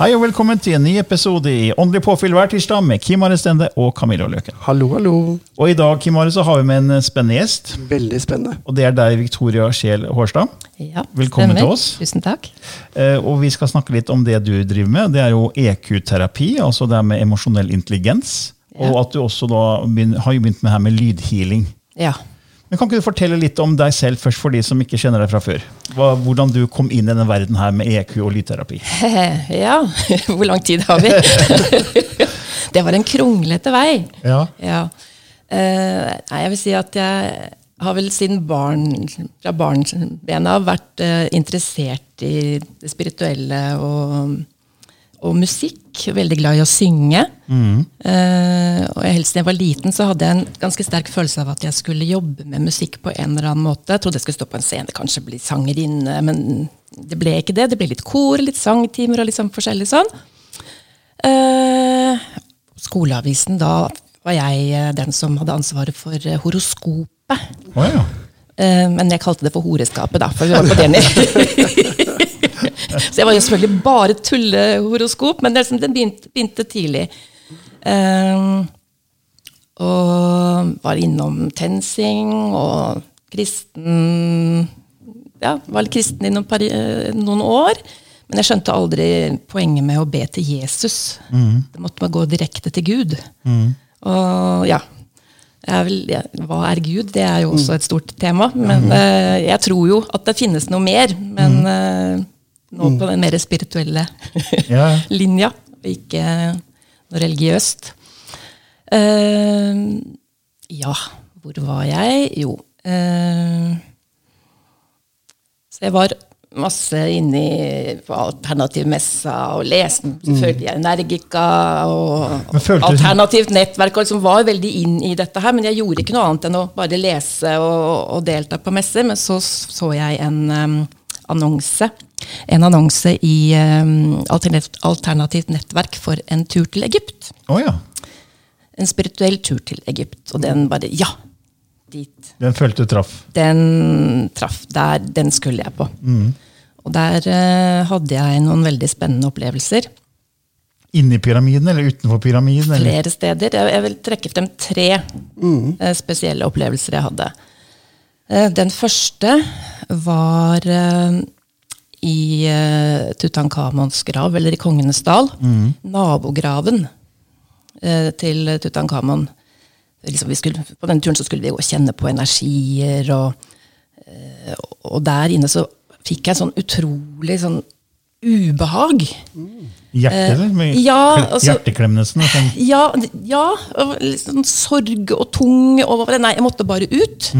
Hei og velkommen til en ny episode i Åndelig påfyll hver tirsdag med Kim Are Stende og Camilla Løken. Hallo, hallo. Og i dag Kim Are, så har vi med en spennende gjest, Veldig spennende. og det er deg, Victoria Sjel Hårstad. Ja, Velkommen stemmer. til oss. Tusen takk. Eh, Og vi skal snakke litt om det du driver med. Det er jo EQ-terapi, altså det med emosjonell intelligens. Og at du også da har jo begynt med her med lydhealing. Ja. Men Kan ikke du fortelle litt om deg selv først, for de som ikke kjenner deg fra før? Hva, hvordan du kom inn i denne verden her med EQ og lydterapi? ja, hvor lang tid har vi? det var en kronglete vei. Ja. Ja. Uh, nei, jeg vil si at jeg har vel siden barn, fra barnsbena av vært uh, interessert i det spirituelle og, og musikk. Veldig glad i å synge. Eh, og jeg, helst da jeg var liten, så hadde jeg en ganske sterk følelse av at jeg skulle jobbe med musikk på en eller annen måte. Jeg trodde jeg skulle stå på en scene, kanskje bli sangerinne, men det ble ikke det. Det ble litt kor, litt sangtimer og litt sånn forskjellig sånn. Uh, skoleavisen, da var jeg eh, den som hadde ansvaret for horoskopet. Oh, ja. Men jeg kalte det for horeskapet, da, for vi var på den i. Så jeg var jo selvfølgelig bare tullehoroskop, men det, liksom- den begynte, begynte tidlig. Um, og var innom TenSing og kristen Ja, var litt kristen i noen, eh, noen år. Men jeg skjønte aldri poenget med å be til Jesus. Det måtte man gå direkte til Gud. Og ja, er vel, ja, Hva er Gud? Det er jo også et stort tema. Men uh, jeg tror jo at det finnes noe mer. Men eh, nå på den mer spirituelle Ja, ja. linja, og ikke noe religiøst. Uh, ja, hvor var jeg? Jo uh, Så jeg var masse inni på Alternativmessa og leste selvfølgelig Energica og Alternativt nettverk og liksom var veldig inn i dette her. Men jeg gjorde ikke noe annet enn å bare lese og, og delta på messer. Men så så jeg en em, annonse. En annonse i um, alternativt, alternativt nettverk for en tur til Egypt. Oh, ja. En spirituell tur til Egypt. Og den bare Ja! Dit. Den følte traff. Den traff der. Den skulle jeg på. Og der uh, hadde jeg noen veldig spennende opplevelser. Inni pyramiden eller utenfor pyramiden? Eller? Flere steder. Jeg, jeg vil trekke frem tre eh, spesielle opplevelser jeg hadde. Eh, den første var eh, i eh, Tutankhamons grav, eller i Kongenes dal. Nabograven eh, til Tutankhamon. Liksom vi skulle, på den turen så skulle vi gå og kjenne på energier, og, og der inne så fikk jeg sånn utrolig sånn ubehag. Hjerte, eller? Ja, altså- Hjerteklemmelsen? Sånn. Ja, ja og sånn sorg og tung. Og nei, jeg måtte bare ut.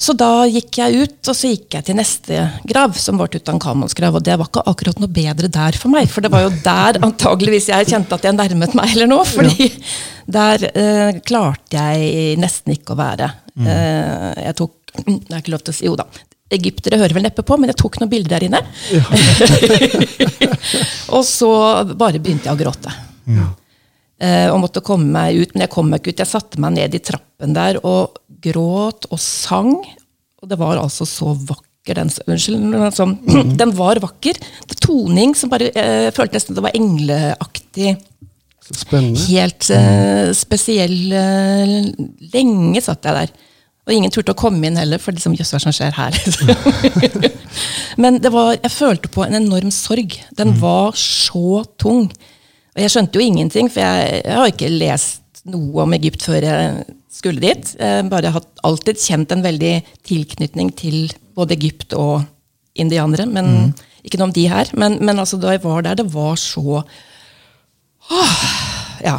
Så da gikk jeg ut, og så gikk jeg til neste grav, som var Tutankhamons grav. Og det var ikke akkurat noe bedre der for meg, for det var jo der antageligvis jeg kjente at jeg nærmet meg eller noe. fordi der eh, klarte jeg nesten ikke å være. Eh, jeg tok Det er ikke lov til å si Jo da. Egyptere hører vel neppe på, men jeg tok noen bilder der inne. Og så bare begynte jeg å gråte. Eh, og måtte komme meg ut, men jeg kom meg ikke ut. Jeg satte meg ned i trappen der og gråt og sang. Og det var altså så vakker, den Unnskyld. Sånn, mm. den var vakker. Det var toning som bare Jeg følte nesten det var engleaktig. Så spennende. Helt eh, spesiell eh, Lenge satt jeg der. Og ingen turte å komme inn heller, for liksom, jøss, hva som skjer her? Men det var, jeg følte på en enorm sorg. Den var så tung. Og jeg skjønte jo ingenting, for jeg, jeg har ikke lest noe om Egypt før jeg skulle dit. Jeg bare har alltid kjent en veldig tilknytning til både Egypt og indianere. Men Ikke noe om de her. Men, men altså, da jeg var der, det var så Åh, Ja.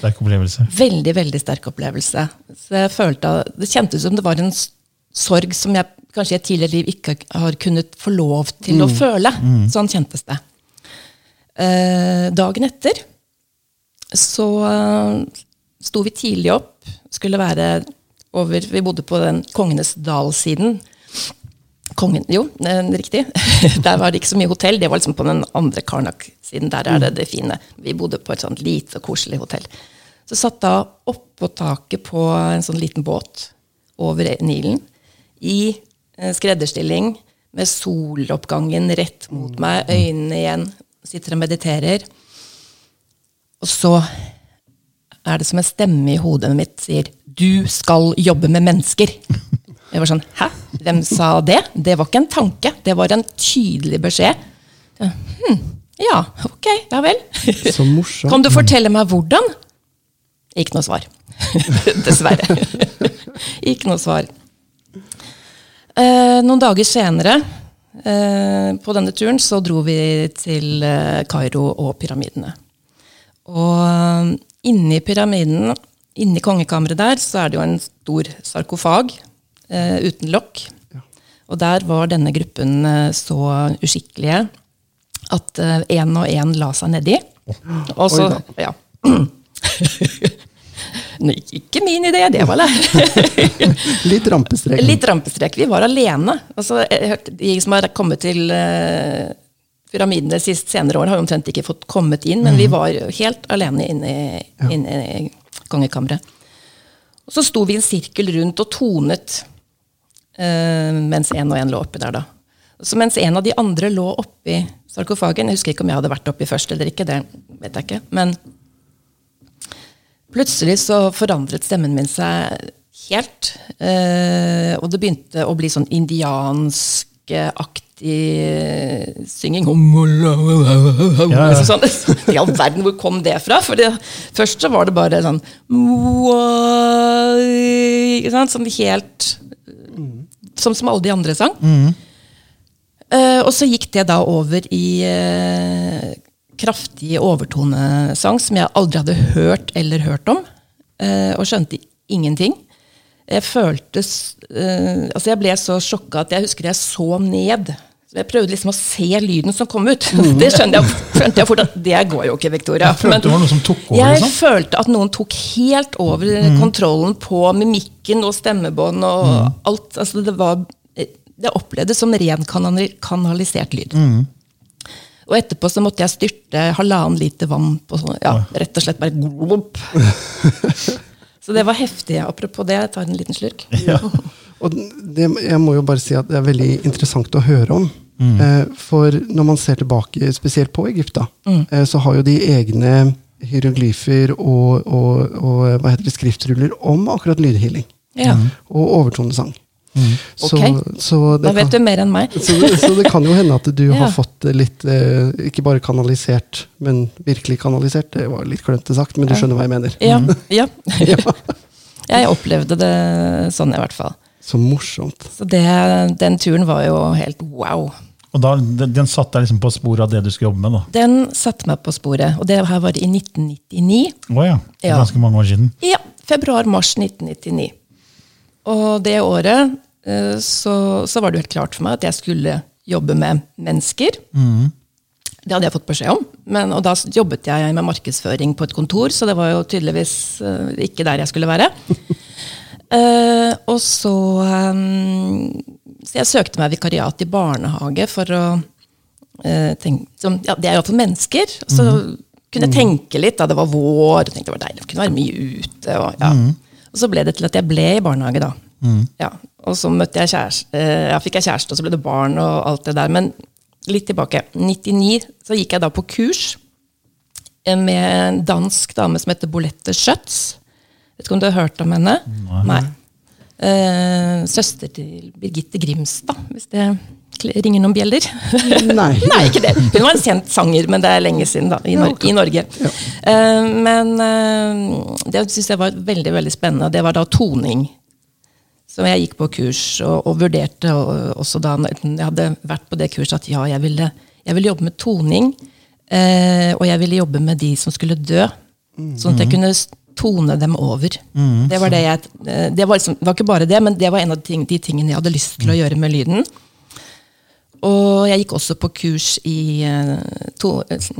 Sterk opplevelse. Veldig, veldig sterk opplevelse. Så jeg følte, Det kjentes som det var en sorg som jeg kanskje i et tidligere liv ikke har kunnet få lov til å føle. Sånn kjentes det. Eh, dagen etter så eh, sto vi tidlig opp. Skulle være over Vi bodde på den Kongenes dal-siden. Kongen, jo, eh, riktig. Der var det ikke så mye hotell. Det var liksom på den andre Karnak-siden. Der er det det fine. Vi bodde på et sånt lite og koselig hotell. Så satt da oppå taket på en sånn liten båt over Nilen i skredderstilling med soloppgangen rett mot meg, øynene igjen. Sitter og mediterer. Og så er det som en stemme i hodet mitt sier 'du skal jobbe med mennesker'. Jeg var sånn 'hæ? Hvem sa det?' Det var ikke en tanke, det var en tydelig beskjed. Hm, ja, ok, ja vel. Så morsomt. Kan du fortelle meg hvordan? Ikke noe svar. Dessverre. Ikke noe svar. Eh, noen dager senere på denne turen så dro vi til eh, Kairo og pyramidene. Og eh, inni pyramiden, inni kongekammeret der, så er det jo en stor sarkofag eh, uten lokk. Og der var denne gruppen eh, så uskikkelige at én og én la seg nedi. Og så, ja. Ikke min idé, det var det. Litt rampestrek. Litt rampestrek. Vi var alene. Altså, hørte, de som har kommet til uh, pyramidene sist senere år, har omtrent ikke fått kommet inn, men vi var helt alene inne i, inne i kongekammeret. Og så sto vi i en sirkel rundt og tonet uh, mens en og en lå oppi der. da. Så mens en av de andre lå oppi sarkofagen Jeg husker ikke om jeg hadde vært oppi først eller ikke. det vet jeg ikke, Men plutselig så forandret stemmen min seg helt. Eh, og det begynte å bli sånn indianskaktig synging. ja. Sånn, I all verden, hvor kom det fra? For det, først så var det bare sånn? Sånn helt Som, som alle de andre sang. Eh, og så gikk det da over i eh, kraftig overtonesang som jeg aldri hadde hørt eller hørt om. eh, og skjønte ingenting. Jeg følte eh, Altså, jeg ble så sjokka at jeg husker jeg så ned. Jeg prøvde liksom å se lyden som kom ut. Det skjønte jeg, skjønte jeg fort at det går jo ikke, Victoria. følte det var noe som tok over, Jeg liksom? følte at noen tok helt over kontrollen på mimikken og stemmebånd og alt. Altså, det var det opplevdes som ren kanalisert lyd. Og etterpå så måtte jeg styrte halvannen liter vann på sånn, ja, rett og slett bare glump. Så det var heftig. Apropos det, jeg tar en liten slurk. Og det, jeg må jo bare si at det er veldig interessant å høre om. Eh, for når man ser tilbake, spesielt på Egypt, da, eh, så har jo de egne hieroglyfer og, og, og hva heter det, skriftruller om akkurat lydhealing. Ja. Og overtonesang. Så, Ok. så, det Da vet kan, du mer enn meg. så, det- så det kan jo hende at du Ja. har fått litt eh, Ikke bare kanalisert, men virkelig kanalisert. Det var litt klønete sagt, men du skjønner hva jeg mener. Ja, ja. Jeg opplevde det sånn, i hvert fall. Så morsomt. Så det, den turen var jo helt wow. Og da, den, satte deg liksom på sporet av det du skulle jobbe med? da. Den satte meg på sporet, og det her var i 1999. Å ja. Det er Ja. Ganske mange år siden. Ja, februar-mars 1999. Og det året eh, så, så var det jo helt klart for meg at jeg skulle jobbe med mennesker. Det hadde jeg fått beskjed om. Men, og da jobbet jeg med markedsføring på et kontor, så det var jo tydeligvis uh, ikke der jeg skulle være. uh, og så um, Så jeg søkte meg vikariat i barnehage for å uh, tenke, som, ja, Det er iallfall mennesker. Så kunne jeg tenke litt da det var vår. tenkte Det var deilig å kunne være mye ute. Og, ja. Og så ble det til at jeg ble i barnehage, da. Ja. Og så møtte jeg kjæreste, eh, ja, fikk jeg kjæreste, og så ble det barn og alt det der. Men litt tilbake. 99 så gikk jeg da på kurs eh, med en dansk dame som heter Bolette Schøtz. Vet ikke om du har hørt om henne? Nei. Eh, søster til Birgitte Grimstad, hvis det ringer noen bjeller. Nei. Nei, ikke det. Hun var en kjent sanger, men det er lenge siden da, i, Nor i Norge. Eh, men uh, det syns jeg var veldig veldig spennende. Det var da toning. Så jeg gikk på kurs og, og vurderte og, også da jeg hadde vært på det kurset, at ja, jeg ville, jeg ville jobbe med toning. Uh, og jeg ville jobbe med de som skulle dø. Sånn at jeg kunne s- tone dem over. Det var det jeg, eh, det var, liksom, det var ikke bare det, men det var en av de, ting, de tingene jeg hadde lyst til å gjøre med lyden. Og jeg gikk også på kurs i eh, to, eh,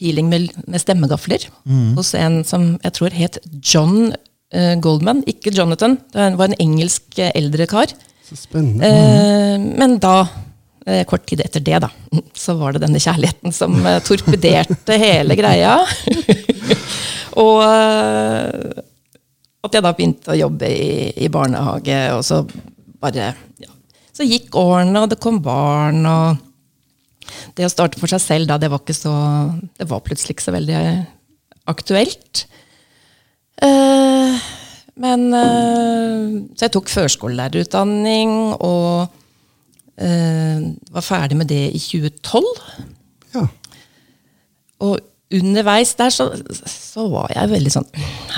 healing med, med stemmegafler hos en som jeg tror het John Goldman. Ikke Jonathan. Det var en engelsk eldre kar. Så spennende. Eh, men da, kort tid etter det, da, så var det denne kjærligheten som eh, torpederte hele greia. og eh, at jeg da begynte å jobbe i, i barnehage, og så bare ja. Så gikk årene, og det kom barn, og det å starte for seg selv da, det var så Det var plutselig ikke så veldig aktuelt. Uh, men uh, Så jeg tok førskolelærerutdanning og eh, var ferdig med det i 2012. Ja. Og underveis der så, så var jeg veldig sånn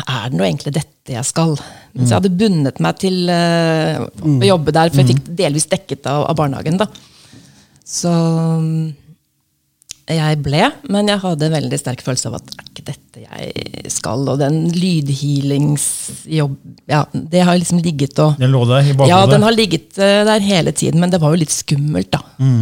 Er det nå egentlig dette jeg skal? Mens jeg hadde bundet meg til uh, å jobbe der, for jeg fikk delvis dekket av, av barnehagen. da. Så mm, jeg ble, men jeg hadde en veldig sterk følelse av at er ikke dette jeg skal. Og den lydhealingsjobb ja, Det har liksom ligget og Den lå der i bakhodet. Ja, den har ligget eh, der hele tiden, men det var jo litt skummelt, da.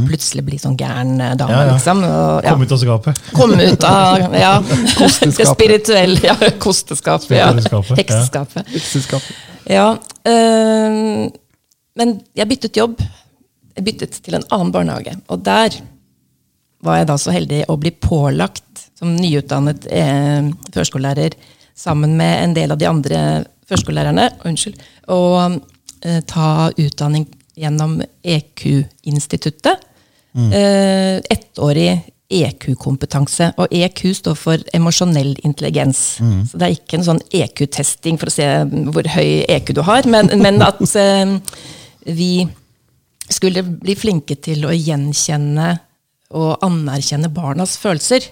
Plutselig bli sånn gæren eh, dame, Ja, ja. liksom. Og, ja. Kom ut av skapet. Kom ut av ja, det spirituelle ja, kosteskapet. Ja, Hekseskapet. hekseskapet. Ja, øh, men jeg byttet jobb. Jeg byttet til en annen barnehage. Og der var jeg da så heldig å bli pålagt som nyutdannet eh, førskolelærer sammen med en del av de andre førskolelærerne unnskyld, å eh, ta utdanning gjennom EQ-instituttet. Eh, ettårig EQ-kompetanse. Og EQ står for emosjonell intelligens. Så det er ikke en sånn EQ-testing for å se hvor høy EQ du har, men, men at eh, vi skulle bli flinke til å gjenkjenne og anerkjenne barnas følelser.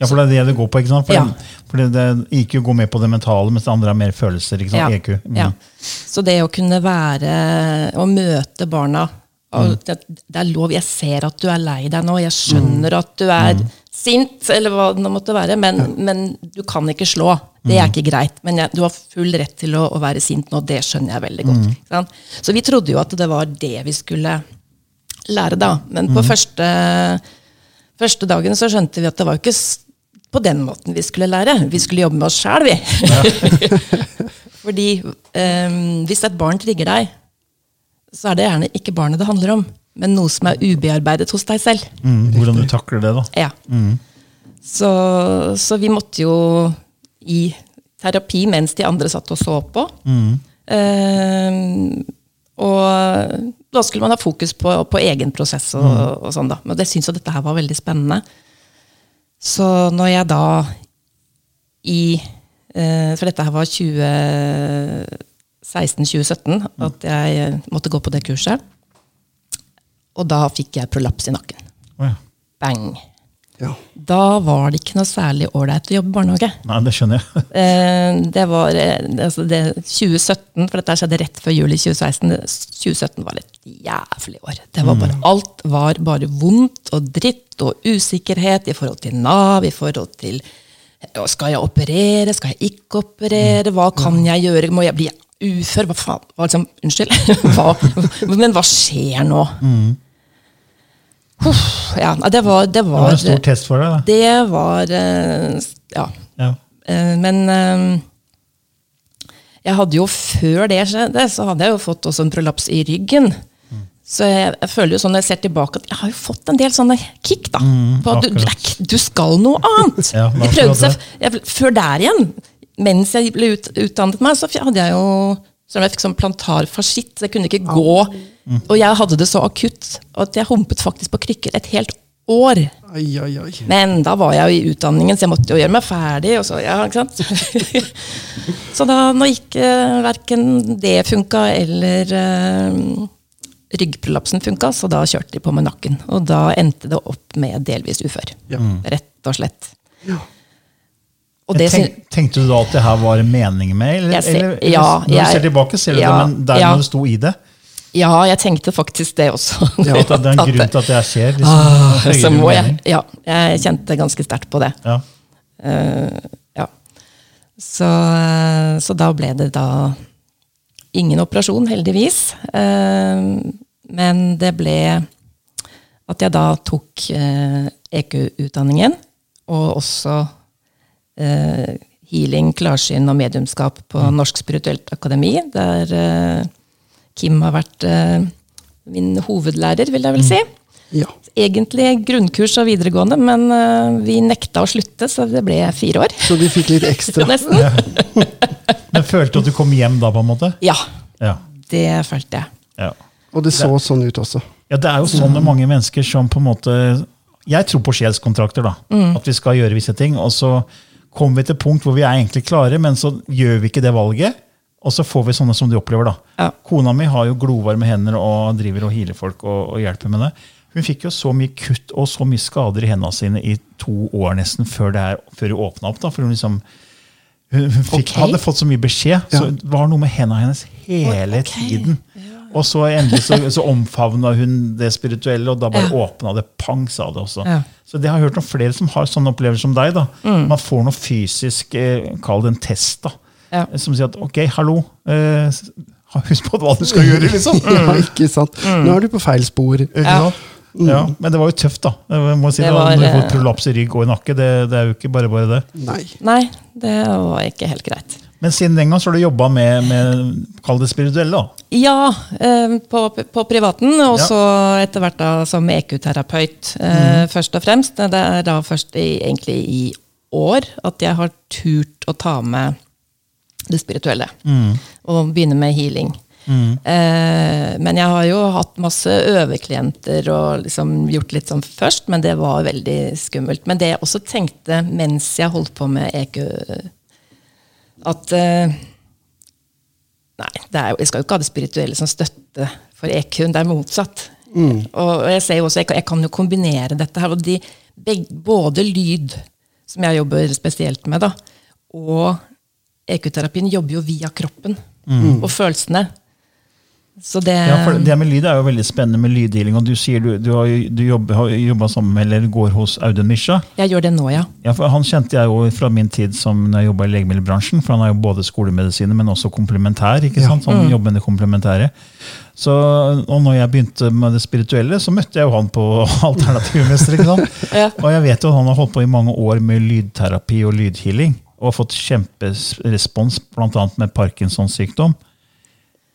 Ja, for det er det det går på. ikke sant? For Ja. det, for det, det IQ går mer på det mentale, mens det andre er mer følelser. ikke sant? EQ. Mm. Ja. Så det å kunne være Å møte barna Mm. det, det er lov, Jeg ser at du er lei deg nå, jeg skjønner at du er Mm. sint, eller hva det måtte være, men, men du kan ikke slå. Det Mm. er ikke greit. Men jeg, du har full rett til å, å være sint nå, det skjønner jeg veldig godt. Mm. Ikke sant? Så vi trodde jo at det var det vi skulle lære, da. Men Mm. på første, første dagen så skjønte vi at det var ikke på den måten vi skulle lære. Vi skulle jobbe med oss sjæl, vi. Fordi um, hvis et barn trigger deg, så er det gjerne ikke barnet det handler om, men noe som er ubearbeidet hos deg selv. Mm, hvordan du takler det, da. Ja. Så, så vi måtte jo i terapi mens de andre satt og så på. Eh, og da skulle man ha fokus på, på egen prosess og, og sånn, da. Men jeg syns jo dette her var veldig spennende. Så når jeg da i eh, For dette her var 2016-2017 at jeg måtte gå på det kurset. Og da fikk jeg prolaps i nakken. Oh, ja. Bang. Ja. Da var det ikke noe særlig ålreit å jobbe i barnehage. Nei, det skjønner jeg. Eh, det var eh, altså det, 2017, for dette skjedde rett før jul i 2016. 2017 var et jævlig år. Det var bare, alt var bare vondt og dritt og usikkerhet i forhold til Nav, i forhold til Skal jeg operere, skal jeg ikke operere, hva kan jeg gjøre, må jeg bli ufør? Hva faen? Hva, liksom, unnskyld. hva, men hva skjer nå? Huff, ja, det var, det Det var, var en stor test for deg. da. det var eh, Ja. Ja. Eh, Men eh, jeg hadde jo før det skjedde, så hadde jeg jo fått også en prolaps i ryggen. Så jeg, jeg føler jo sånn når jeg ser tilbake at jeg har jo fått en del sånne kick. da. på at du, du skal noe annet! Ja, jeg prøvde seg, jeg, før der igjen, mens jeg ble ut, utdannet meg, så hadde jeg jo så jeg fikk sånn plantarfasitt. jeg kunne ikke gå. Og jeg hadde det så akutt at jeg humpet faktisk på krykker et helt år. Ai, ai, ai. Men da var jeg jo i utdanningen, så jeg måtte jo gjøre meg ferdig. Så, ja, så da nå gikk uh, verken det funka eller uh, ryggprolapsen funka, så da kjørte de på med nakken. Og da endte det opp med delvis ufør. Ja. Rett og slett. Ja. Tenk, tenkte du da at det her var meningen med? Eller, ser- eller, eller, ja, når du ser tilbake, ser du ja, det, men der ja. når det sto i det ja, jeg tenkte faktisk det også. Ja, at Det er en At grunn til at det skjer? liksom, Ah, jeg, ja, jeg kjente ganske sterkt på det. Ja. Uh, ja. Så, eh, så da ble det da ingen operasjon, heldigvis. Uh, men det ble at jeg da tok uh, EQ-utdanningen, og også eh, healing, klarsyn og mediumskap på Norsk spirituelt akademi, der eh, Kim har vært eh, min hovedlærer, vil jeg vel si Ja. egentlig grunnkurs og videregående, men eh, vi nekta å slutte, så det ble fire år. Så du fikk litt ekstra. Nesten. Men følte du at du kom hjem da, på en måte? Ja, Ja. det følte jeg. ja. Og det så sånn ut også. Ja, det er jo sånn med mange mennesker som på en måte Jeg tror på sjelskontrakter. da, Mm. At vi skal gjøre visse ting. Og så kommer vi til et punkt hvor vi er egentlig klare, men så gjør vi ikke det valget. Og så får vi sånne som du opplever. da. Ja. Kona mi har jo glovarme hender og driver og healer folk og, og hjelper med det. Hun fikk jo så mye kutt og så mye skader i hendene sine i to år nesten før, det her, før hun åpna opp. da, for hun liksom hun, fikk, okay. hadde fått så mye beskjed. Så det var noe med hendene hennes hele okay. tiden. Og så endelig så, så omfavna hun det spirituelle, og da bare Ja. åpna det. Pang, sa det også. Ja. Så det har jeg hørt om flere som har sånne opplevelser som deg. da. Mm. Man får noe fysisk, eh, kall det en test, da. Ja. som sier at ok, hallo, eh, husk på hva du skal gjøre, liksom. Ja, ikke sant? Mm. Nå er du på feil spor. Ikke Ja. sant? Ja, men det var jo tøft, da. Jeg må si Det det var, Når du får eh, prolaps i rygg og i nakke, det, det er jo ikke bare bare det. Nei. Nei, det var ikke helt greit. Men siden den gang så har du jobba med, med kall det spirituelle. da. Ja, eh, på, på privaten, og Ja. så etter hvert da som EQ-terapeut. Eh, Først og fremst. Det er da først i, egentlig i år at jeg har turt å ta med det spirituelle. Og begynne med healing. Eh, men jeg har jo hatt masse øveklienter og liksom gjort litt sånn først, men det var veldig skummelt. Men det jeg også tenkte mens jeg holdt på med EQ, at eh, Nei, det jo, jeg skal jo ikke ha det spirituelle som støtte for EQ-en. Det er motsatt. Og og jeg ser jo også, jeg kan, jeg kan jo kombinere dette her. og de, beg, Både lyd, som jeg jobber spesielt med, da, og EQ-terapien jobber jo via kroppen og følelsene. Så det Ja, for Det med lyd er jo veldig spennende med lyddealing. og Du sier du, du har, du jobber, har jobba sammen med, eller går hos Audun Misha. Jeg gjør det nå, ja. Ja, for Han kjente jeg jo fra min tid som når jeg jobba i legemiddelbransjen. For han er jo både skolemedisiner, men også komplementær. ikke sant? Så mm. jobber med det komplementære. Så, og når jeg begynte med det spirituelle, så møtte jeg jo han på Alternativmester. ikke sant? Ja. Og jeg vet jo at han har holdt på i mange år med lydterapi og lydhealing. Og har fått kjemperespons, bl.a. med Parkinsons sykdom.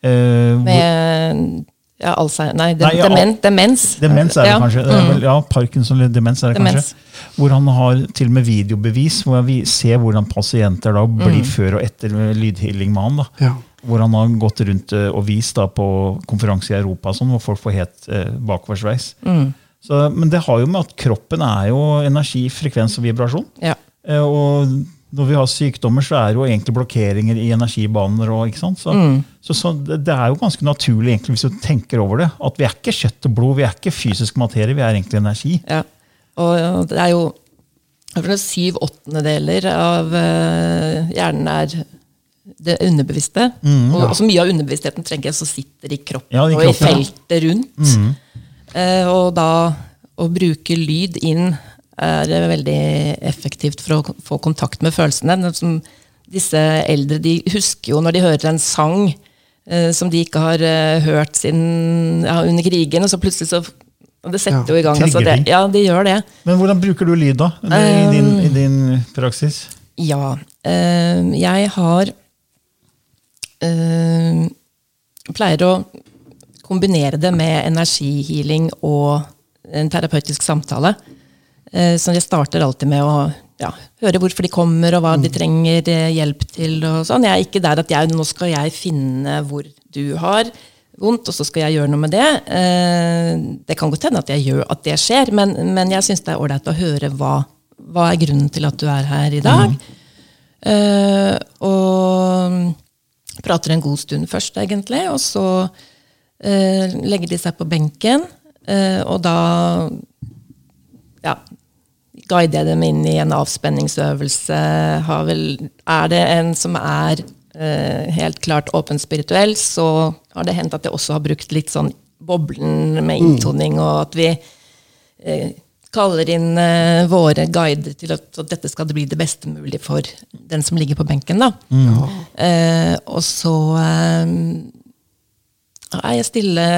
Eh, hvor- Med ja, Alzheimer Nei, de, Nei, ja, demen, demens. Demens er det Ja. Mm. kanskje. Det er ja, Parkinson eller demens er det Demens. kanskje. Hvor han har til og med videobevis, hvor vi ser hvordan pasienter da Mm. blir før og etter med lydhealing med han. da. Ja. Hvor han har gått rundt eh, og vist da på konferanser i Europa, sånn, hvor folk får helt eh, bakoversveis. Mm. Så, men det har jo med at kroppen er jo energi, frekvens og vibrasjon. Ja. Eh, og når vi har sykdommer, så er det jo egentlig blokkeringer i energibaner. Og, ikke sant? Så, Mm. så, så det, det er jo ganske naturlig egentlig, hvis du tenker over det, at vi er ikke kjøtt og blod, vi er ikke fysisk materie, vi er egentlig energi. Ja. Og det er jo syv åttendedeler av eh, hjernen er det underbevisste. og så mye av underbevisstheten trenger jeg, så sitter i kroppen Ja, i og i kroppen, ja. feltet rundt. Eh, og da å bruke lyd inn er veldig effektivt for å få kontakt med følelsene. Som disse eldre de husker jo når de hører en sang eh, som de ikke har eh, hørt siden ja, under krigen, og så plutselig så og Det setter Ja, jo i gang. Altså det, ja, de gjør det. Men hvordan bruker du lyd, da? I din, i din praksis? Ja. eh, jeg har eh, Pleier å kombinere det med energihealing og en terapeutisk samtale. Eh, Så jeg starter alltid med å ja, høre hvorfor de kommer, og hva de trenger eh, hjelp til. og sånn. Jeg er ikke der at jeg, nå skal jeg finne hvor du har vondt, og så skal jeg gjøre noe med det. Eh, Det kan godt hende at, jeg gjør, at det skjer, men, men jeg syns det er ålreit å høre hva, hva er grunnen til at du er her i dag. Eh, og prater en god stund først, egentlig, og så legger de seg på benken, og da ja, guider jeg dem inn i en avspenningsøvelse. Har vel, er det en som er eh, helt klart åpen spirituell, så har det hendt at jeg også har brukt litt sånn boblen med inntoning, og at vi eh, kaller inn eh, våre guider til at, at dette skal bli det beste mulig for den som ligger på benken. da. Eh, og så eh, er jeg stille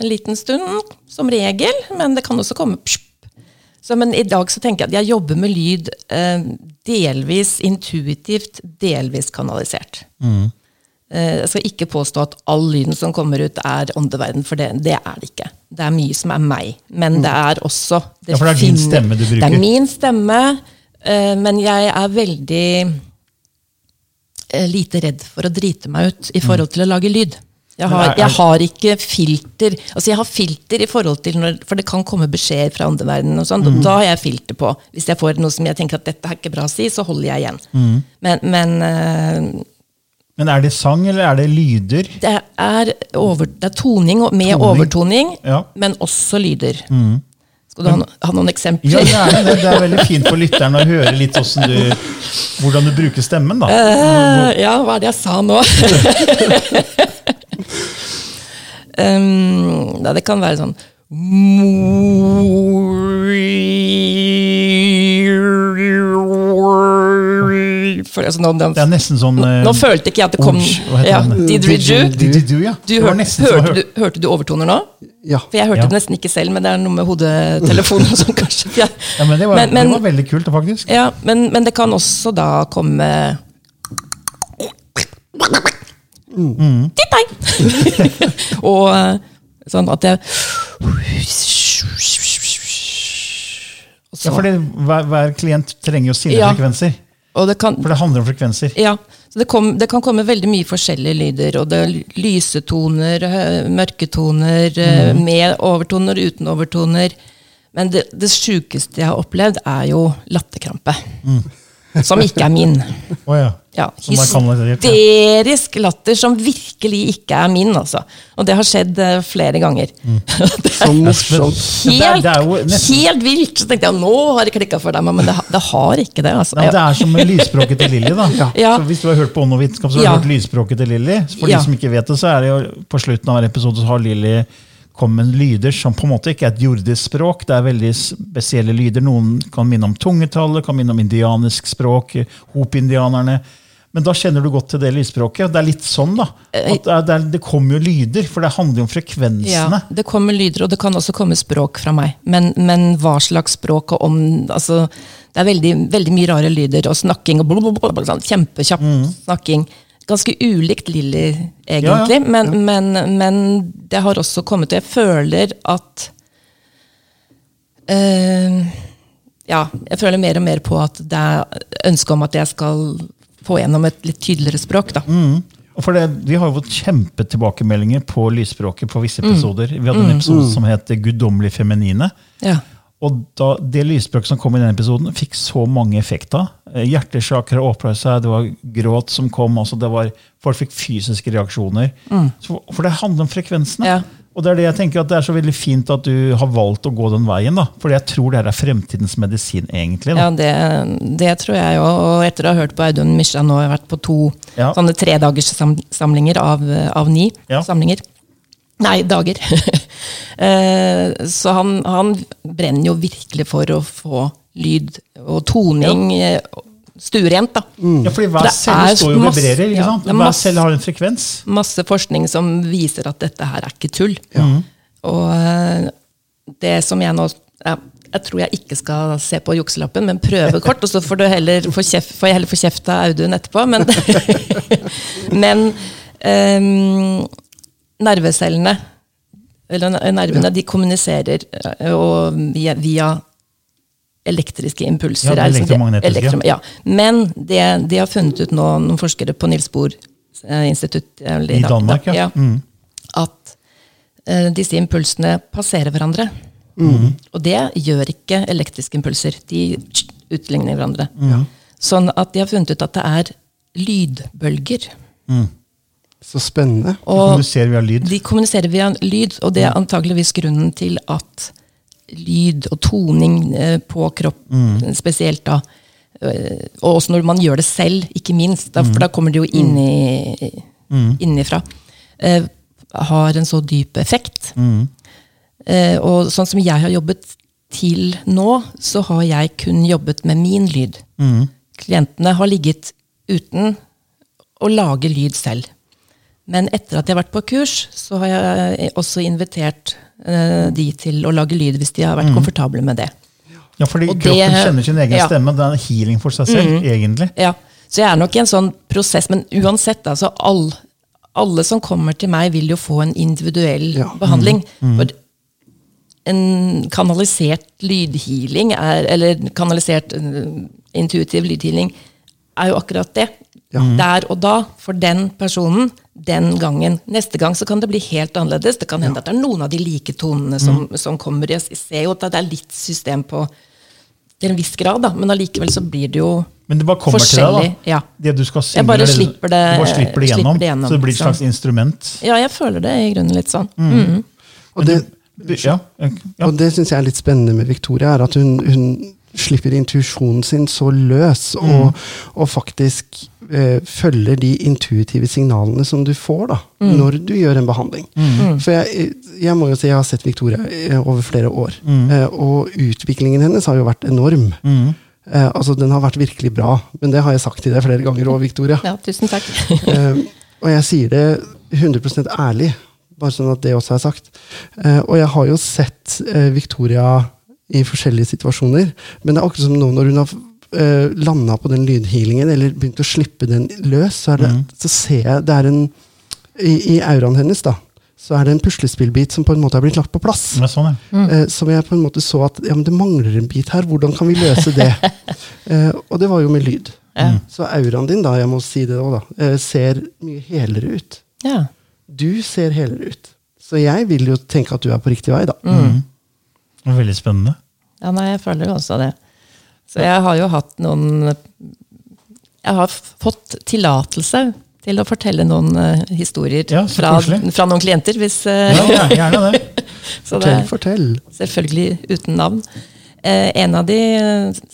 en liten stund, som regel, men det kan også komme psp. Så, men i dag så tenker jeg at jeg jobber med lyd eh, delvis intuitivt, delvis kanalisert. Eh, jeg skal ikke påstå at all lyden som kommer ut, er åndeverden, for det, det er det ikke. Det er mye som er meg, men det er også Ja, for det er din stemme du bruker. Det er min stemme, eh, men jeg er veldig eh, lite redd for å drite meg ut i forhold til å lage lyd. Jeg har, jeg har ikke filter altså jeg har filter i forhold til når, For det kan komme beskjeder fra åndeverdenen. og sånn, Mm. Da har jeg filter på. Hvis jeg får noe som jeg tenker at dette er ikke bra å si, så holder jeg igjen. Mm. Men, men uh, Men er det sang, eller er det lyder? det, er over, det er toning med Toning. overtoning, Ja. men også lyder. Skal du ha, no, ha noen eksempler? Ja, gjerne det. Det er veldig fint for lytteren å høre litt du, hvordan du bruker stemmen. da. Uh, ja, hva er det jeg sa nå? um, da det kan være sånn For, altså, nå, Det er nesten sånn nå, nå følte ikke jeg at det kom Orange, ja. Didgeridoo. Didgeridoo, ja. Du Det hørte, du, hørte du overtoner nå? Ja. For jeg hørte Ja. det nesten ikke selv, men det er noe med hodetelefonen og sånn, kanskje. Jeg- Ja, men det var, Men- men- det var veldig kult, faktisk. ja, men, men det kan også da komme Titt deg! og sånn at jeg så, Ja, fordi hver, hver klient trenger jo sine Ja. frekvenser. det kan, For det handler om frekvenser. ja, så det, kom, det kan komme veldig mye forskjellige lyder. Og det er lyse toner, hø- mørke eh, med overtoner, uten overtoner. Men det, det sjukeste jeg har opplevd, er jo latterkrampe. Som ikke er min. Oh, ja. Ja, er hysterisk latter som virkelig ikke er min, altså. Og det har skjedd uh, flere ganger. det Så er morsomt. Det er- helt, det er nesten- helt vilt! Så tenkte jeg nå har det klikka for deg, men det, har- det har ikke det. altså. Ja, det er som med lysspråket til Lilly. da. Ja. Så hvis du har hørt på Ånd og vitenskap, så har du Ja. hørt lysspråket til Lilly. For Ja. de som ikke vet det, så er det jo på slutten av hver episode så har Lilly kommet med lyder som på en måte ikke er et jordisk språk. Det er veldig spesielle lyder. Noen kan minne om tungetallet, kan minne om indianisk språk, hop-indianerne. Men da kjenner du godt til det lydspråket. Det er litt sånn, da. At det, er, det, er, kommer jo lyder, for det handler jo om frekvensene. Ja, det kommer lyder, og det kan også komme språk fra meg. Men, men hva slags språk og om altså, Det er veldig, veldig mye rare lyder og snakking. og blablabla, sånn, Kjempekjapp snakking. Ganske ulikt Lilly, egentlig. Ja, ja. Men, men, men det har også kommet Jeg føler at øh, Ja, jeg føler mer og mer på at det er ønske om at jeg skal få gjennom et litt tydeligere språk. da. Mm. for det, Vi har jo fått kjempetilbakemeldinger på lysspråket på Mm. visse episoder. Vi hadde en episode som het 'Guddommelig feminine. Ja. Og da, Det lysspråket som kom i den episoden, fikk så mange effekter. Eh, Hjertesakra åpna seg, det var gråt som kom. altså det var, Folk fikk fysiske reaksjoner. Så, for det handler om frekvensene. Mm. Ja. Og det er det jeg tenker at det er så veldig fint at du har valgt å gå den veien. da. Fordi jeg tror det her er fremtidens medisin, egentlig. da. Ja, det, det tror jeg òg. Og etter å ha hørt på Audun Misja nå, har jeg vært på to Ja. sånne tredagerssamlinger sam samlinger av, av ni Ja. samlinger. Nei, dager. Eh, Så han, han brenner jo virkelig for å få lyd og toning eh, stuerent. da. Ja, fordi For Hver det celle står jo og vibrerer. ikke sant? Ja, masse, Hver celle har en frekvens. Masse forskning som viser at dette her er ikke tull. Og eh, det som jeg nå ja, Jeg tror jeg ikke skal se på jukselappen, men prøve kort. Og så får, du heller få kjeft, får jeg heller få kjeft av Audun etterpå. Men, men um, nervecellene eller nervene, de kommuniserer eh, og via, via elektriske impulser. Ja, er liksom det- elektromagnetiske. elektrom- ja. Men det de har funnet ut nå, noen forskere på Nils Bohr eh, institutt eller I Danmark, ja. Mm. at eh, disse impulsene passerer hverandre. Og det gjør ikke elektriske impulser. De utligner hverandre. Sånn at de har funnet ut at det er lydbølger. Så spennende. Og Kommuniserer via lyd. de kommuniserer via lyd, og det er antageligvis grunnen til at lyd og toning eh, på kropp, spesielt da, eh, og også når man gjør det selv, ikke minst, da, for da kommer det jo inni, innifra, eh, har en så dyp effekt. Eh, og sånn som jeg har jobbet til nå, så har jeg kun jobbet med min lyd. Klientene har ligget uten å lage lyd selv. Men etter at jeg har vært på kurs, så har jeg også invitert de til å lage lyd hvis de har vært komfortable med det. Ja, fordi Og det- kroppen kjenner sin egen ja. stemme. Det er en healing for seg selv, egentlig. Ja, Så jeg er nok i en sånn prosess, men uansett, altså all, alle som kommer til meg, vil jo få en individuell Ja. behandling. For en kanalisert lydhealing, er, eller kanalisert eh, intuitiv lydhealing, er jo akkurat det. Der og da, for den personen, den gangen. Neste gang så kan det bli helt annerledes. Det kan hende at det er noen av de like tonene som, som kommer. Jeg ser jo at det er litt system på til en viss grad, da, men allikevel så blir det jo Men det bare kommer til deg, da. Ja. Det du skal synge, Jeg bare slipper det- du bare slipper det slipper gjennom, det gjennom, så det blir et slags slags instrument. ja, jeg føler det i grunnen litt sånn. Mhm. Og det, Ja, ja. Syns jeg er litt spennende med Victoria, er at hun, hun slipper intuisjonen sin så løs, og, og faktisk eh, følger de intuitive signalene som du får da, når du gjør en behandling. For jeg, jeg må jo si jeg har sett Victoria eh, over flere år, eh, og utviklingen hennes har jo vært enorm. Eh, altså, Den har vært virkelig bra, men det har jeg sagt til deg flere ganger òg, Victoria. Ja, tusen takk. Eh, og jeg sier det 100 ærlig, bare sånn at det også er sagt. Eh, og jeg har jo sett eh, Victoria i forskjellige situasjoner, men det er akkurat som nå når hun har uh, landa på den lydhealingen, eller begynt å slippe den løs, så, er det, så ser jeg det er en I, i auraen hennes, da, så er det en puslespillbit som på en måte har blitt lagt på plass. Er sånn, ja. Eh, som jeg på en måte så at ja, men det mangler en bit her. Hvordan kan vi løse det? uh, og det var jo med lyd. Ja. Så auraen din, da, jeg må si det også, da, uh, ser mye helere ut. Ja. Du ser helere ut. Så jeg vil jo tenke at du er på riktig vei, da. Det var Veldig spennende. ja, nei, jeg føler jo også det. Så jeg har jo hatt noen Jeg har fått tillatelse til å fortelle noen uh, historier Ja, fra, fra noen klienter. Hvis, uh, Ja, ja, gjerne det. så det, Fortell, fortell. Selvfølgelig uten navn. Uh, en av de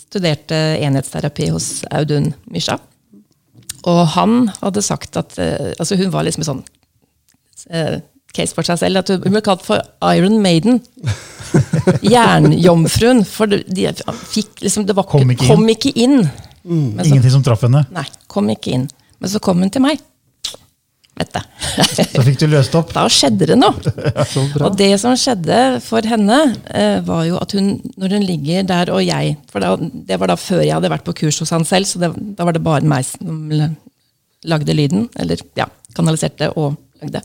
studerte enhetsterapi hos Audun Mysja. Og han hadde sagt at altså Hun var liksom sånn eh, case for seg selv. at Hun ble kalt for Iron Maiden. Jernjomfruen. For de, de fikk liksom Det var Kom ikke kom ikke inn. Mm. så, Ingenting som traff henne. nei, kom ikke inn. Men så kom hun til meg. Du. Så fikk du løst opp. Da skjedde det noe. Og det som skjedde for henne, eh, var jo at hun, når hun ligger der, og jeg For da, det var da før jeg hadde vært på kurs hos han selv, så det, da var det bare meg som lagde lyden. Eller ja, kanaliserte og lagde.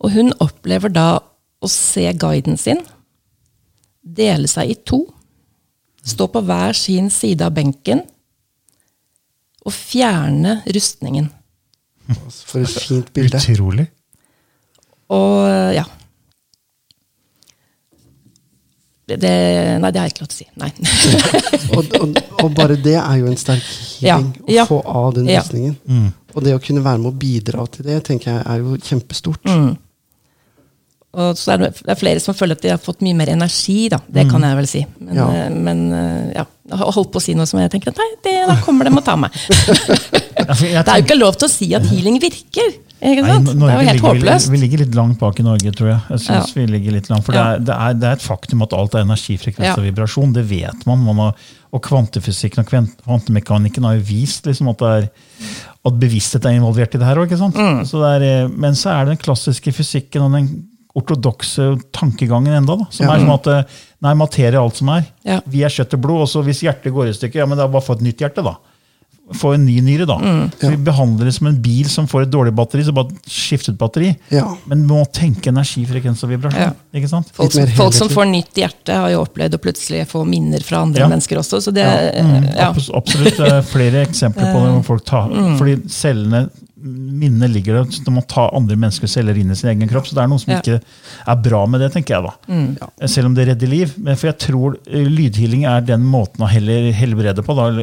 Og hun opplever da å se guiden sin dele seg i to. Stå på hver sin side av benken og fjerne rustningen. For et fint bilde. Utrolig. Og ja. Det, det, nei, det har jeg ikke lov til å si. Nei. Og, og, og bare det er jo en sterk healing, Ja, ja. å få av den Ja. rustningen. Og det å kunne være med å bidra til det, tenker jeg er jo kjempestort. Mm. Og så er det, det er flere som føler at de har fått mye mer energi, da. Det kan jeg vel si. Men Ja. ja, men, eh, ja. Jeg har holdt på å si noe som jeg tenker at nei, det, da kommer de og tar meg. Jeg Det er jo ikke lov til å si at healing virker. Ikke Nei, Norge, Det er jo helt ligger, håpløst. Vi ligger litt langt bak i Norge, tror jeg. jeg synes vi ligger litt langt, For det, er, det, er, det er et faktum at alt er energifrekvens Ja. og vibrasjon. Det vet man. man har, og kvantefysikken og kvantemekanikken har jo vist liksom, at, det er, at bevissthet er involvert i det her òg. Mm. Men så er det den klassiske fysikken og den ortodokse tankegangen enda, da, som Ja. er som at eh, nei, materie er alt som er. Ja. Vi er kjøtt og blod, og så hvis hjertet går i stykker, ja, men det er bare få et nytt hjerte, da. Få en ny nyre. da. Mm. Så Vi behandler det som en bil som får et dårlig batteri, så bare skift ut batteri. Ja. Men vi må tenke energi, frekvens og vibrasjon. Ja. ikke sant? Folk, som- folk som får nytt hjerte, har jo opplevd å plutselig få minner fra andre Ja. mennesker også. Så det, Mm, ja. abs- Absolutt eh, flere eksempler på det. hvor folk tar, Mm. Fordi cellene, minnet ligger der, så de må ta andre menneskers celler inn i sin egen kropp. Så det er noe som Ja. ikke er bra med det, tenker jeg da. Mm. Ja. Selv om det redder liv. Men for jeg tror eh, lydhealing er den måten å heller helbrede på. da.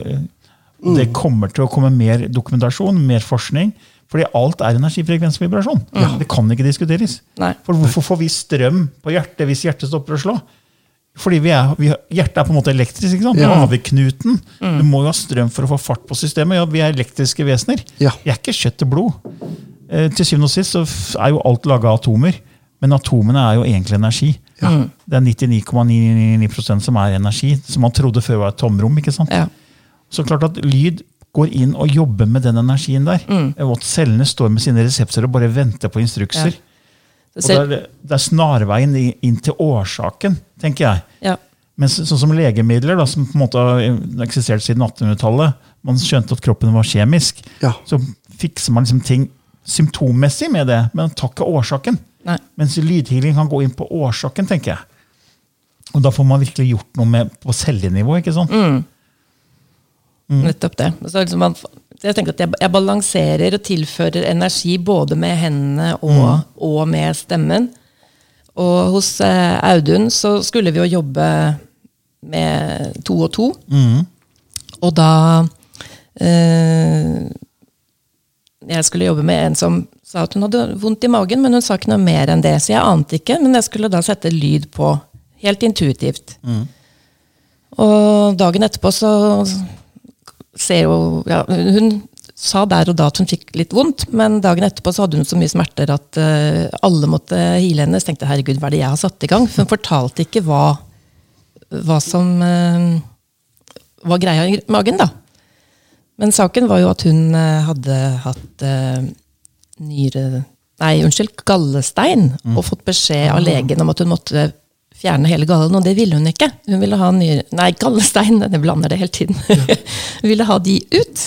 Og Det kommer til å komme mer dokumentasjon, mer forskning. Fordi alt er energifrekvens og vibrasjon. Det kan ikke diskuteres. Nei. For hvorfor får vi strøm på hjertet hvis hjertet stopper å slå? Fordi vi er, vi, Hjertet er på en måte elektrisk. ikke sant? Ja. Avknuten. Du må jo ha strøm for å få fart på systemet. Ja, Vi er elektriske vesener. Ja. Vi er ikke kjøtt og blod. Eh, til syvende og sist så er jo alt laga av atomer. Men atomene er jo egentlig energi. Det er 99,99% som er energi, som man trodde før var et tomrom. ikke sant? Ja. Så klart at lyd går inn og jobber med den energien der. Og at cellene står med sine reseptorer og bare venter på instrukser. Så Og det, er, det er snarveien inn til årsaken, tenker jeg. ja. Men så- sånn som legemidler, da, som på en måte har eksistert siden 1800-tallet, man skjønte at kroppen var kjemisk, Ja. så fikser man liksom ting symptommessig med det, men tar ikke årsaken. Nei. Mens lydhealing kan gå inn på årsaken, tenker jeg. Og da får man virkelig gjort noe med på cellenivå. ikke sant? Nettopp det. Så liksom man, jeg tenker at jeg, jeg balanserer og tilfører energi både med hendene og, og med stemmen. Og hos eh, Audun så skulle vi jo jobbe med to og to. Og da eh, Jeg skulle jobbe med en som sa at hun hadde vondt i magen, men hun sa ikke noe mer enn det. Så jeg ante ikke, men jeg skulle da sette lyd på. Helt intuitivt. Og dagen etterpå så ser jo ja, Hun sa der og da at hun fikk litt vondt, men dagen etterpå så hadde hun så mye smerter at uh, alle måtte hile henne. Så tenkte herregud, hva er det jeg har satt i gang? For hun fortalte ikke hva, hva som uh, var greia i magen, da. Men saken var jo at hun uh, hadde hatt eh, nyre... Nei, unnskyld, gallestein, og fått beskjed av legen om at hun måtte fjerne hele gallen, og det ville hun ikke. Hun ville ha nye Nei, gallestein, jeg blander det hele tiden. hun ville ha de ut.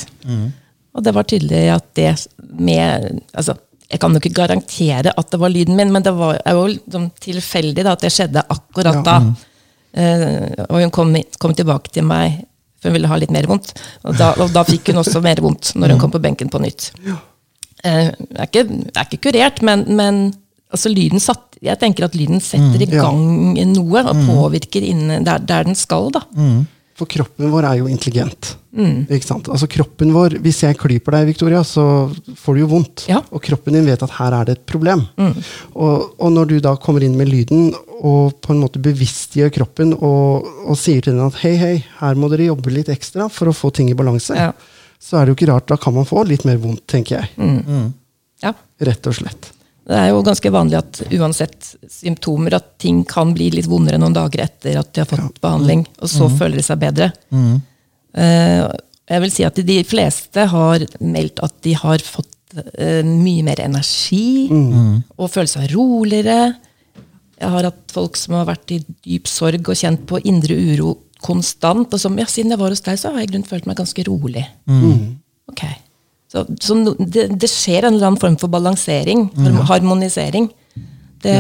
Og det var tydelig at det med altså, Jeg kan jo ikke garantere at det var lyden min, men det var jo liksom tilfeldig da, at det skjedde akkurat da. Eh, og hun kom, kom tilbake til meg, for hun ville ha litt mer vondt. Og da, og da fikk hun også mer vondt når hun kom på benken på nytt. Uh, jeg, er ikke, jeg er ikke kurert, men, men altså, lyden satt, jeg tenker at lyden setter i Ja. gang noe og påvirker inne der, der den skal. da. For kroppen vår er jo intelligent. Mm. Ikke sant? Altså kroppen vår, Hvis jeg klyper deg, Victoria, så får du jo vondt. Ja. Mm. Og kroppen din vet at her er det et problem. Og, og når du da kommer inn med lyden og på en måte bevisstgjør kroppen og, og sier til den at hei, hei, her må dere jobbe litt ekstra for å få ting i balanse, Ja. så er det jo ikke rart. Da kan man få litt mer vondt, tenker jeg. Mm. Ja. Rett og slett. Det er jo ganske vanlig at uansett symptomer, at ting kan bli litt vondere noen dager etter at de har fått behandling, og så føler de seg bedre. Mm. jeg vil si at de fleste har meldt at de har fått eh, mye mer energi og føler seg roligere. Jeg har hatt folk som har vært i dyp sorg og kjent på indre uro konstant. Og som, ja, siden jeg var hos deg, så har jeg i grunnen følt meg ganske rolig. Ok. Så, så det, det skjer en eller annen form for balansering, harm- harmonisering. Det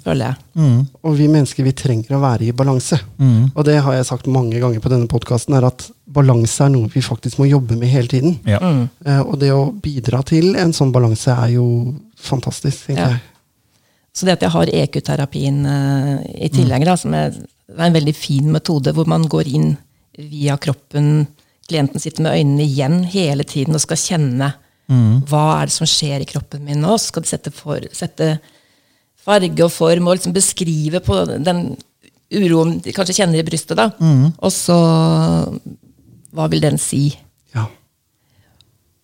føler jeg. Og vi mennesker vi trenger å være i balanse. Og det har jeg sagt mange ganger på denne podkasten, er at balanse er noe vi faktisk må jobbe med hele tiden. Ja. Mm. og det å bidra til en sånn balanse er jo fantastisk, tenker Ja. jeg. Så det at jeg har EQ-terapien uh, i tillegg, da, som er, er en veldig fin metode, hvor man går inn via kroppen Klienten sitter med øynene igjen hele tiden og skal kjenne hva er det som skjer i kroppen min nå. Så skal de sette, for, sette farge og form og liksom beskrive på den uroen de kanskje kjenner i brystet. da. Og så Hva vil den si? Ja.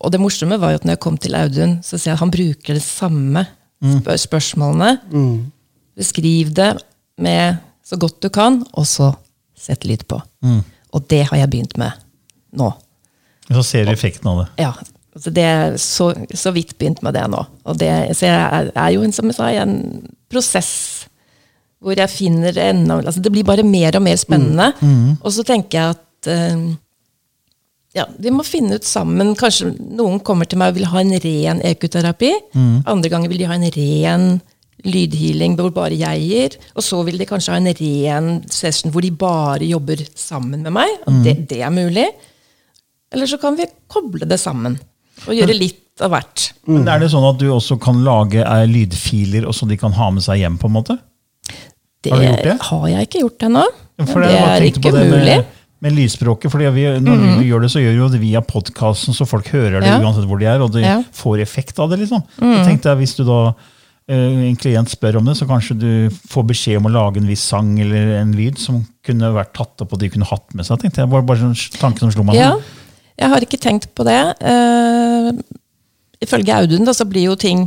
Og det morsomme var jo at når jeg kom til Audun, så ser jeg at han bruker det samme spør spørsmålene. Beskriv det med så godt du kan, og så sett lyd på. Og det har jeg begynt med nå. Så ser du effekten av det. Ja, Så det er så, så vidt begynt med det nå. Og det, så jeg er, jo en, som jeg sa, i en prosess hvor jeg finner enda altså Det blir bare mer og mer spennende. Og så tenker jeg at eh, ja, vi må finne ut sammen. Kanskje noen kommer til meg og vil ha en ren ekoterapi. Andre ganger vil de ha en ren lydhealing hvor bare jeg gir. Og så vil de kanskje ha en ren session hvor de bare jobber sammen med meg. Og det, det er mulig. Eller så kan vi koble det sammen og gjøre litt av hvert. Men er det sånn at du også kan lage eh, lydfiler og så de kan ha med seg hjem? på en måte? Det Har gjort det? har jeg ikke gjort ennå. Det er ikke mulig. det. Med, med lydspråket, fordi vi, Når vi gjør det, så gjør vi jo det via podkasten, så folk hører det Ja. uansett hvor de er, og de Ja. får effekt av det. liksom. Så tenkte jeg, Hvis du da eh, en klient spør om det, så kanskje du får beskjed om å lage en viss sang eller en lyd som kunne vært tatt opp og de kunne hatt med seg. tenkte jeg. Bare, bare sånn tanke som slo meg. Ja. Jeg har ikke tenkt på det. Uh, ifølge Audun da, så blir jo ting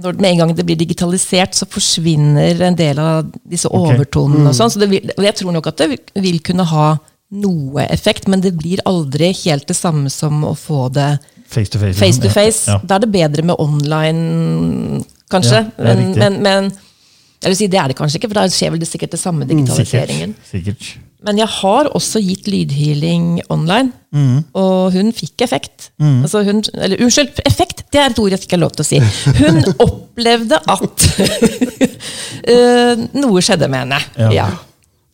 når, Med en gang det blir digitalisert, så forsvinner en del av disse overtonene. og sånn, så det vil, og Jeg tror nok at det vil- kunne ha noe effekt, men det blir aldri helt det samme som å få det Face to face. face to face. Ja. Da er det bedre med online, kanskje. Ja, men, men, men si, det er det kanskje ikke, for da skjer vel det sikkert det samme digitaliseringen. Sikkert. sikkert. Men jeg har også gitt lydhealing online, Mm. og hun fikk effekt. Altså hun, eller unnskyld, effekt! Det er et ord jeg ikke har lov til å si. Hun opplevde at eh, noe skjedde med henne. Ja. Ja.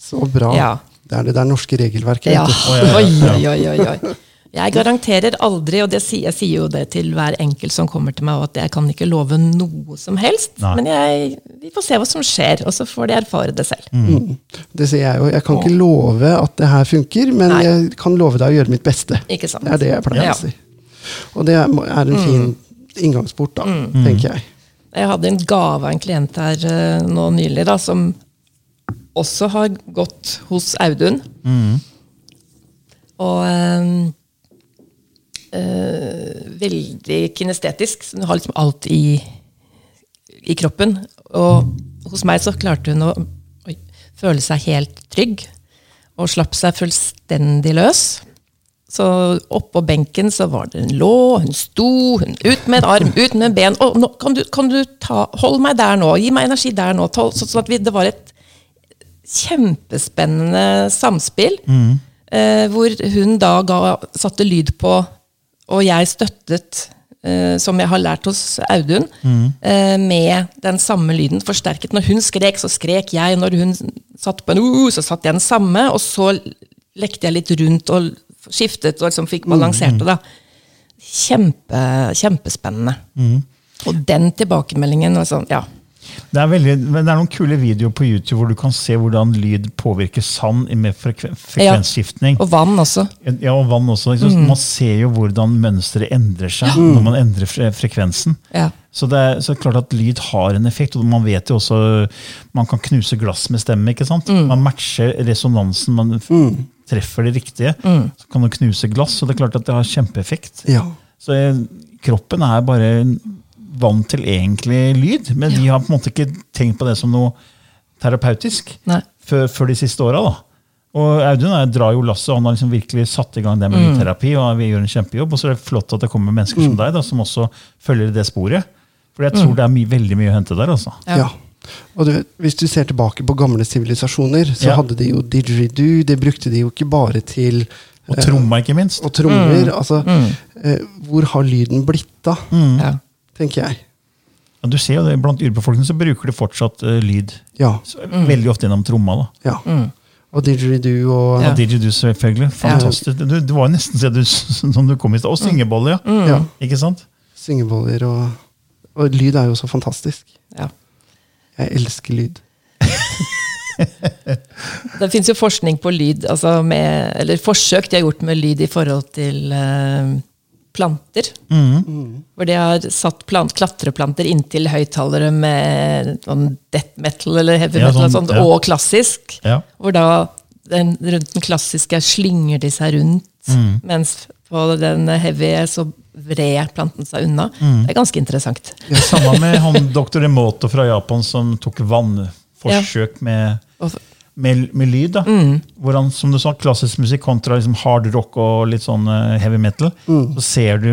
Så bra. Ja. Det er det der norske regelverket. ja. Oi, oi, oi, oi. Jeg garanterer aldri, og det sier, jeg sier jo det til hver enkelt som kommer til meg, at jeg kan ikke love noe som helst. Nei. Men jeg, vi får se hva som skjer, og så får de erfare det selv. Det sier jeg jo. Jeg kan ikke love at det her funker, men Nei. jeg kan love deg å gjøre mitt beste. Ikke sant? Det er det jeg pleier Ja. å si. Og det er en fin inngangsport, da, tenker jeg. Jeg hadde en gave av en klient her eh, nå nylig, da, som også har gått hos Audun. Og eh, eh, veldig kinestetisk. så Hun har liksom alt i, i kroppen. Og hos meg så klarte hun å oi, føle seg helt trygg. Og slapp seg fullstendig løs. Så oppå benken så var det en lå, hun sto, hun ut med en arm, ut med en ben. Å, nå, kan du, kan du ta, hold meg der nå, gi meg energi der nå. Ta- så- Sånn at vi, det var et kjempespennende samspill. Eh, hvor hun da ga, satte lyd på, og jeg støttet, eh, som jeg har lært hos Audun, eh, med den samme lyden forsterket. Når hun skrek, så skrek jeg. Når hun satt på en uh, så satt jeg den samme. Og så lekte jeg litt rundt og skiftet og liksom fikk balansert det. da. Kjempe, kjempespennende. Og den tilbakemeldingen var sånn, ja. Det er, veldig, men det er noen kule videoer på YouTube hvor du kan se hvordan lyd påvirker sand med frekven, frekvensskiftning. Og vann også. Ja, og vann også. sant? Man ser jo hvordan mønsteret endrer seg når man endrer fre frekvensen. Ja. Så det er så klart at lyd har en effekt, og man vet jo også Man kan knuse glass med stemme. ikke sant? Man matcher resonansen, man f- treffer det riktige. Så kan du knuse glass, og det er klart at det har kjempeeffekt. Ja. Så eh, kroppen er bare vant til egentlig lyd, men de har på en måte ikke tenkt på det som noe terapeutisk før, før de siste åra. Og Audun er, drar jo lasset, han har liksom virkelig satt i gang det med lydterapi. og vi gjør en kjempejobb, Og så er det flott at det kommer mennesker som deg, da, som også følger det sporet. For jeg tror det er my, veldig mye å hente der. altså. Ja. Og du Hvis du ser tilbake på gamle sivilisasjoner, så Ja. hadde de jo didgeridoo. Det brukte de jo ikke bare til Og tromma, ikke minst. og trommer. Altså, eh, hvor har lyden blitt av, Ja. Tenker jeg. Ja, du ser jo det, Blant urbefolkningen så bruker de fortsatt uh, lyd. Ja. Så, Veldig ofte gjennom tromma. da. ja. Og didgeridoo og Ja. Didgeridoo, selvfølgelig. Fantastisk. Du, det var jo nesten så du, som du kom i stad. Og syngeboller, ja. ja, Ikke sant? syngeboller og Og lyd er jo så fantastisk. Ja. Jeg elsker lyd. Det fins jo forskning på lyd, altså med, eller forsøk de har gjort med lyd i forhold til eh, planter. Hvor de har satt plant, klatreplanter inntil høyttalere med sånn death metal eller heavy Ja, metal og, sånn, sånt, ja. og klassisk. Ja. Hvor da den, rundt den klassiske slynger de seg rundt, mens på den heavy så vred planten seg unna. Det er ganske interessant. Ja, Samme med han doktor Emoto fra Japan som tok vannforsøk med, med, med lyd. da. Hvor han, som du sa, klassisk musikk kontra liksom hard rock og litt sånn eh, heavy metal. Så ser du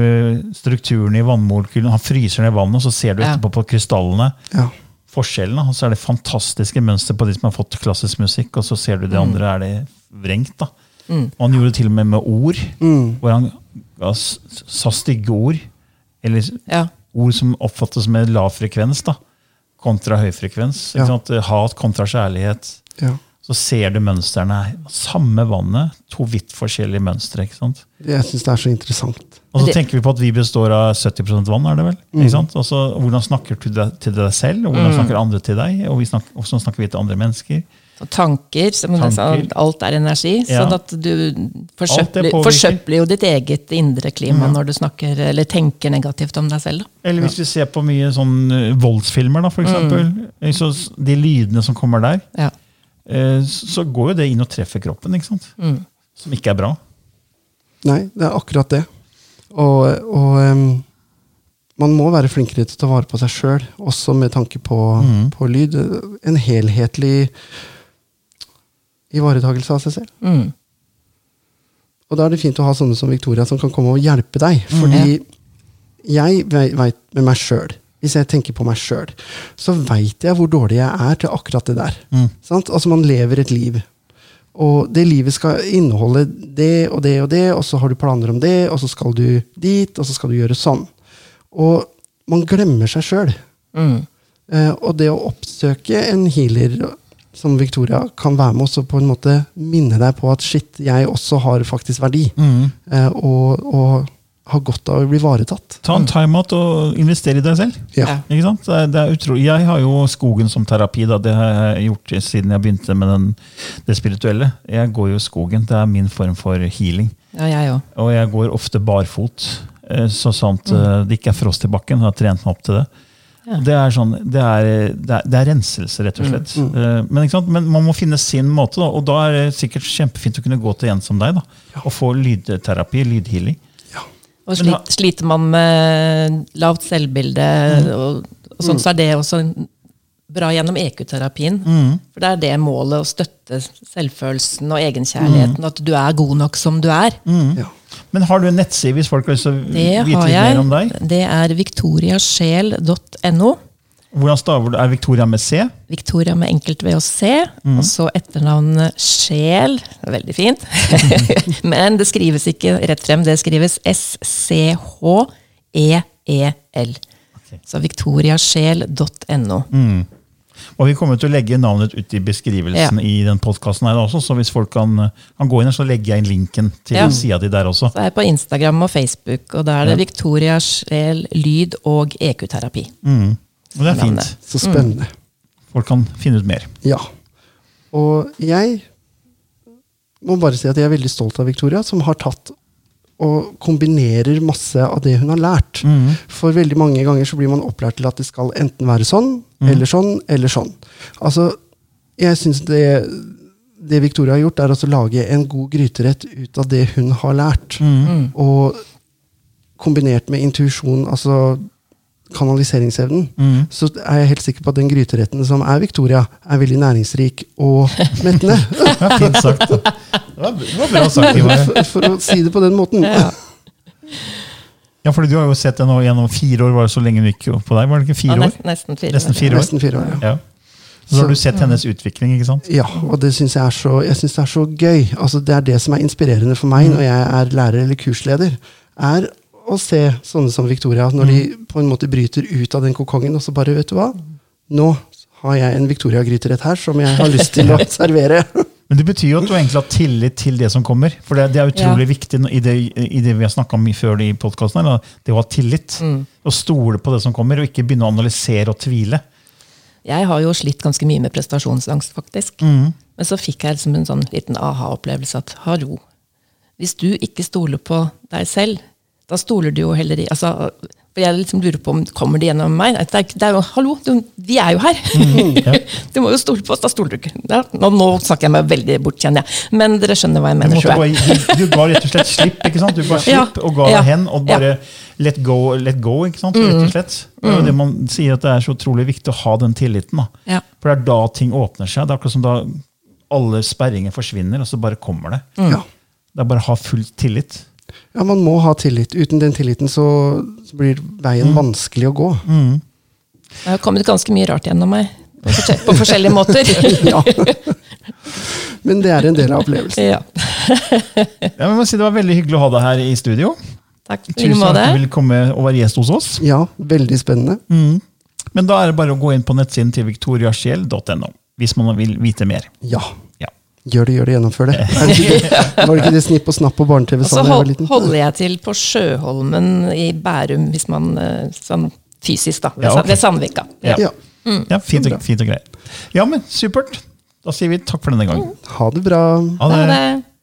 strukturen i vannmolekylene. Han fryser ned vannet, og så ser du Ja. etterpå på krystallene Ja. forskjellen. Og så er det fantastiske mønster på de som har fått klassisk musikk, og så ser du det andre er det vrengt. da. Mm. Og han gjorde det til og med med ord, Mm. hvor han ga sa stygge ord. Eller Ja. ord som oppfattes med lav frekvens, da, kontra høy frekvens. Ikke Ja. sant? Hat kontra kjærlighet. Ja. Så ser du mønstrene. Samme vannet, to vidt forskjellige mønstre. ikke sant? Jeg syns det er så interessant. Og så tenker vi på at vi består av 70% vann, er det vel? Mm. Ikke sant? Altså, hvordan snakker du deg- til deg selv, og hvordan snakker andre til deg? Og vi snakker, hvordan snakker vi til andre mennesker? Og tanker, som Tanker. Sa, alt er energi. Ja. Sånn at du forsøpler, forsøpler jo ditt eget indre klima når du snakker eller tenker negativt om deg selv. Da. Eller hvis vi ser på mye sånn eh, voldsfilmer, da, for eksempel. Eh, Så de lydene som kommer der, Ja. Eh, så går jo det inn og treffer kroppen, ikke sant? Som ikke er bra. Nei, det er akkurat det. Og, og um, man må være flinkere til å ta vare på seg sjøl, også med tanke på, på lyd. En helhetlig ivaretakelse av seg selv. Mm. Og da er det fint å ha sånne som Victoria som kan komme og hjelpe deg. Fordi jeg veit med meg sjøl, hvis jeg tenker på meg sjøl, så veit jeg hvor dårlig jeg er til akkurat det der. Sant? Altså, man lever et liv. Og det livet skal inneholde det og det og det, og så har du planer om det, og så skal du dit, og så skal du gjøre sånn. Og man glemmer seg sjøl. Mm. Eh, og det å oppsøke en healer som Victoria kan være med oss og på en måte minne deg på at shit, jeg også har faktisk verdi. Eh, og, og har godt av å bli ivaretatt. Ta en timeout og investere i deg selv. Ja. Ikke sant? Det er, utrolig. Jeg har jo skogen som terapi. Da. Det har jeg gjort siden jeg begynte med den, det spirituelle. Jeg går jo i skogen. Det er min form for healing. ja, jeg også. Og jeg går ofte barfot, eh, så sant Mm. eh, det ikke er frost i bakken. Jeg har trent meg opp til det. Ja. Det, er sånn, det, er, det, er, det er renselse, rett og slett. Mm. mm. Men, ikke sant? Men man må finne sin måte, da. og da er det sikkert kjempefint å kunne gå til en som deg da, og få lydterapi, lydhealing. Og Men ha- sliter man med lavt selvbilde, og, og sånn, så er det også bra gjennom EQ-terapien. For det er det målet å støtte selvfølelsen og egenkjærligheten. At du er god nok som du er. Ja. Men har du en nettside hvis folk vil vite mer om deg? Det er victoriasjel.no. Hvordan staver du? Er Victoria med C? Victoria med enkelt V og C. Og så etternavnet Sjel. Veldig fint. Men det skrives ikke rett frem. Det skrives S-C-H-E-E-L. Så victoriasjel.no. Og vi kommer til å legge navnet ut i beskrivelsen i den podkasten her også, så hvis folk kan, kan gå inn her, så legger jeg inn linken til Ja. sida di der også. Så er jeg på Instagram og Facebook, og da er det Victoria Sjel lyd og EQ-terapi. Og det er fint. Så spennende. Folk kan finne ut mer. Ja. Og jeg må bare si at jeg er veldig stolt av Victoria, som har tatt og kombinerer masse av det hun har lært. For veldig mange ganger så blir man opplært til at det skal enten være sånn, eller sånn, eller sånn. Altså, jeg syns det, det Victoria har gjort, er å lage en god gryterett ut av det hun har lært. Og kombinert med intuisjon, altså kanaliseringsevnen, så er jeg helt sikker på at den gryteretten som er Victoria, er veldig næringsrik og mettende. Ja, fint sagt. Det var, det var bra sagt, Ivar. for, for å si det på den måten. Ja. Ja, fordi du har jo sett det nå gjennom fire år. Var det så lenge hun gikk på deg? Var det ikke fire år? nest- nesten fire. Nesten år. fire år. Nesten fire år, ja. Ja. Så har du sett hennes utvikling, ikke sant? Ja, og det synes jeg, er så, jeg synes det er så gøy. Altså, det er det som er inspirerende for meg når jeg er lærer eller kursleder. er å se sånne som Victoria, når de på en måte bryter ut av den kokongen, og så bare, vet du hva, nå har jeg en Victoria-gryterett her som jeg har lyst til å servere. Men det betyr jo at du egentlig har tillit til det som kommer. For det, det er utrolig viktig i det, i det vi har snakka om før i podkasten. Det å ha tillit. Å stole på det som kommer, og ikke begynne å analysere og tvile. Jeg har jo slitt ganske mye med prestasjonsangst, faktisk. Men så fikk jeg liksom en sånn liten aha-opplevelse at hallo, hvis du ikke stoler på deg selv, da stoler du jo heller i altså, For jeg liksom lurer på om kommer det gjennom meg? Det er, det er jo, hallo, du, vi er jo her! du må jo stole på oss, da stoler du ikke. Ja, nå, nå snakker jeg meg veldig bort, kjenner jeg. Men dere skjønner hva jeg mener, Du, i- du, du ga rett og slett slipp, ikke sant? Du ga Ja. slipp og ga Ja. hen, og bare let go, let go, ikke sant? Rett og slett. Det er jo det man sier at det er så utrolig viktig å ha den tilliten. Da. Ja. For det er da ting åpner seg. Det er akkurat som da alle sperringer forsvinner, og så bare kommer det. Ja. Det er bare å ha full tillit. Ja, man må ha tillit. Uten den tilliten så, så blir veien vanskelig å gå. Det har kommet ganske mye rart gjennom meg. På forskjellige måter. Ja. Men det er en del av opplevelsen. Ja. Ja, men må si Det var veldig hyggelig å ha deg her i studio. Takk Tusen takk for at du ville komme og være gjest hos oss. Ja, veldig spennende. Men da er det bare å gå inn på nettsiden til victoriasjel.no hvis man vil vite mer. Ja. Ja. Gjør det, gjør det, gjennomfør det. Er det, ikke det? Var det ikke det Snipp og Snapp på barne-TV Og så hold, holder jeg til på Sjøholmen i Bærum, hvis man eh, sånn fysisk, da. Ved, Ja, okay. ved Sandvika. Ja. Ja. Ja, fint, og, fint og greit. Ja, men supert. Da sier vi takk for denne gangen. Ha det bra. Ha Ha det. det.